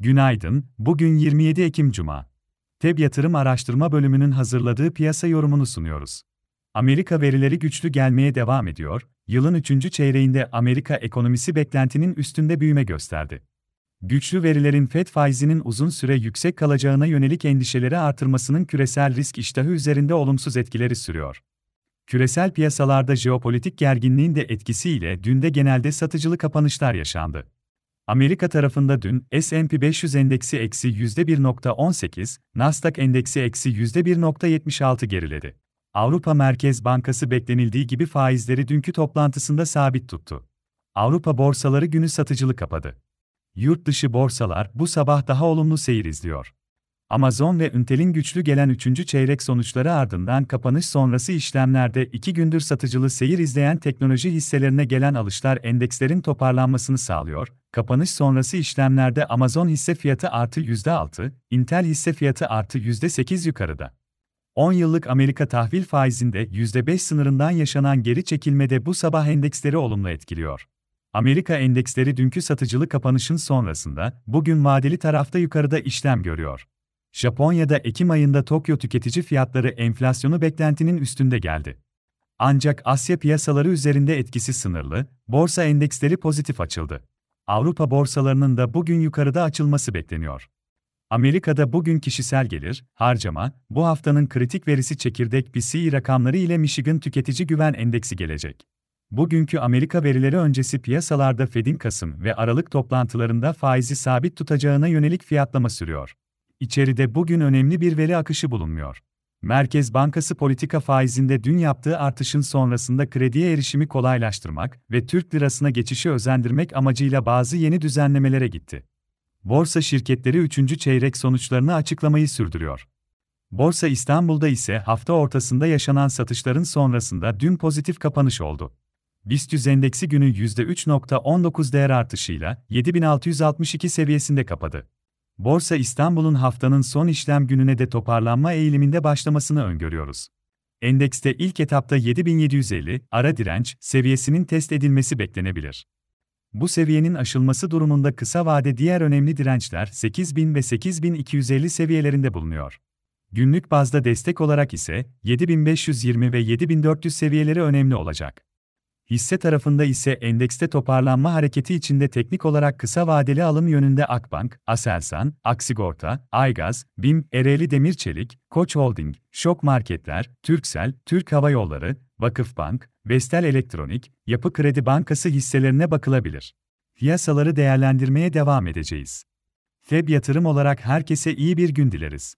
Günaydın, bugün 27 Ekim Cuma. TEB Yatırım Araştırma Bölümünün hazırladığı piyasa yorumunu sunuyoruz. Amerika verileri güçlü gelmeye devam ediyor, yılın üçüncü çeyreğinde Amerika ekonomisi beklentinin üstünde büyüme gösterdi. Güçlü verilerin FED faizinin uzun süre yüksek kalacağına yönelik endişeleri artırmasının küresel risk iştahı üzerinde olumsuz etkileri sürüyor. Küresel piyasalarda jeopolitik gerginliğin de etkisiyle dün de genelde satıcılı kapanışlar yaşandı. Amerika tarafında dün S&P 500 endeksi eksi %1.18, Nasdaq endeksi eksi %1.76 geriledi. Avrupa Merkez Bankası beklenildiği gibi faizleri dünkü toplantısında sabit tuttu. Avrupa borsaları günü satıcılı kapadı. Yurt dışı borsalar bu sabah daha olumlu seyir izliyor. Amazon ve Intel'in güçlü gelen 3. çeyrek sonuçları ardından kapanış sonrası işlemlerde 2 gündür satıcılı seyir izleyen teknoloji hisselerine gelen alışlar endekslerin toparlanmasını sağlıyor. Kapanış sonrası işlemlerde Amazon hisse fiyatı artı %6, Intel hisse fiyatı artı %8 yukarıda. 10 yıllık Amerika tahvil faizinde %5 sınırından yaşanan geri çekilmede bu sabah endeksleri olumlu etkiliyor. Amerika endeksleri dünkü satıcılı kapanışın sonrasında, bugün vadeli tarafta yukarıda işlem görüyor. Japonya'da Ekim ayında Tokyo tüketici fiyatları enflasyonu beklentinin üstünde geldi. Ancak Asya piyasaları üzerinde etkisi sınırlı, borsa endeksleri pozitif açıldı. Avrupa borsalarının da bugün yukarıda açılması bekleniyor. Amerika'da bugün kişisel gelir, harcama, bu haftanın kritik verisi çekirdek PCE rakamları ile Michigan Tüketici Güven Endeksi gelecek. Bugünkü Amerika verileri öncesi piyasalarda Fed'in Kasım ve Aralık toplantılarında faizi sabit tutacağına yönelik fiyatlama sürüyor. İçeride bugün önemli bir veri akışı bulunmuyor. Merkez Bankası politika faizinde dün yaptığı artışın sonrasında krediye erişimi kolaylaştırmak ve Türk lirasına geçişi özendirmek amacıyla bazı yeni düzenlemelere gitti. Borsa şirketleri 3. çeyrek sonuçlarını açıklamayı sürdürüyor. Borsa İstanbul'da ise hafta ortasında yaşanan satışların sonrasında dün pozitif kapanış oldu. BIST endeksi günü %3.19 değer artışıyla 7662 seviyesinde kapadı. Borsa İstanbul'un haftanın son işlem gününe de toparlanma eğiliminde başlamasını öngörüyoruz. Endekste ilk etapta 7750 ara direnç seviyesinin test edilmesi beklenebilir. Bu seviyenin aşılması durumunda kısa vade diğer önemli dirençler 8000 ve 8250 seviyelerinde bulunuyor. Günlük bazda destek olarak ise 7520 ve 7400 seviyeleri önemli olacak. Hisse tarafında ise endekste toparlanma hareketi içinde teknik olarak kısa vadeli alım yönünde Akbank, Aselsan, Aksigorta, Aygaz, BİM, Ereğli Demirçelik, Koç Holding, Şok Marketler, Türksel, Türk Hava Yolları, Vakıfbank, Vestel Elektronik, Yapı Kredi Bankası hisselerine bakılabilir. Piyasaları değerlendirmeye devam edeceğiz. FEB yatırım olarak herkese iyi bir gün dileriz.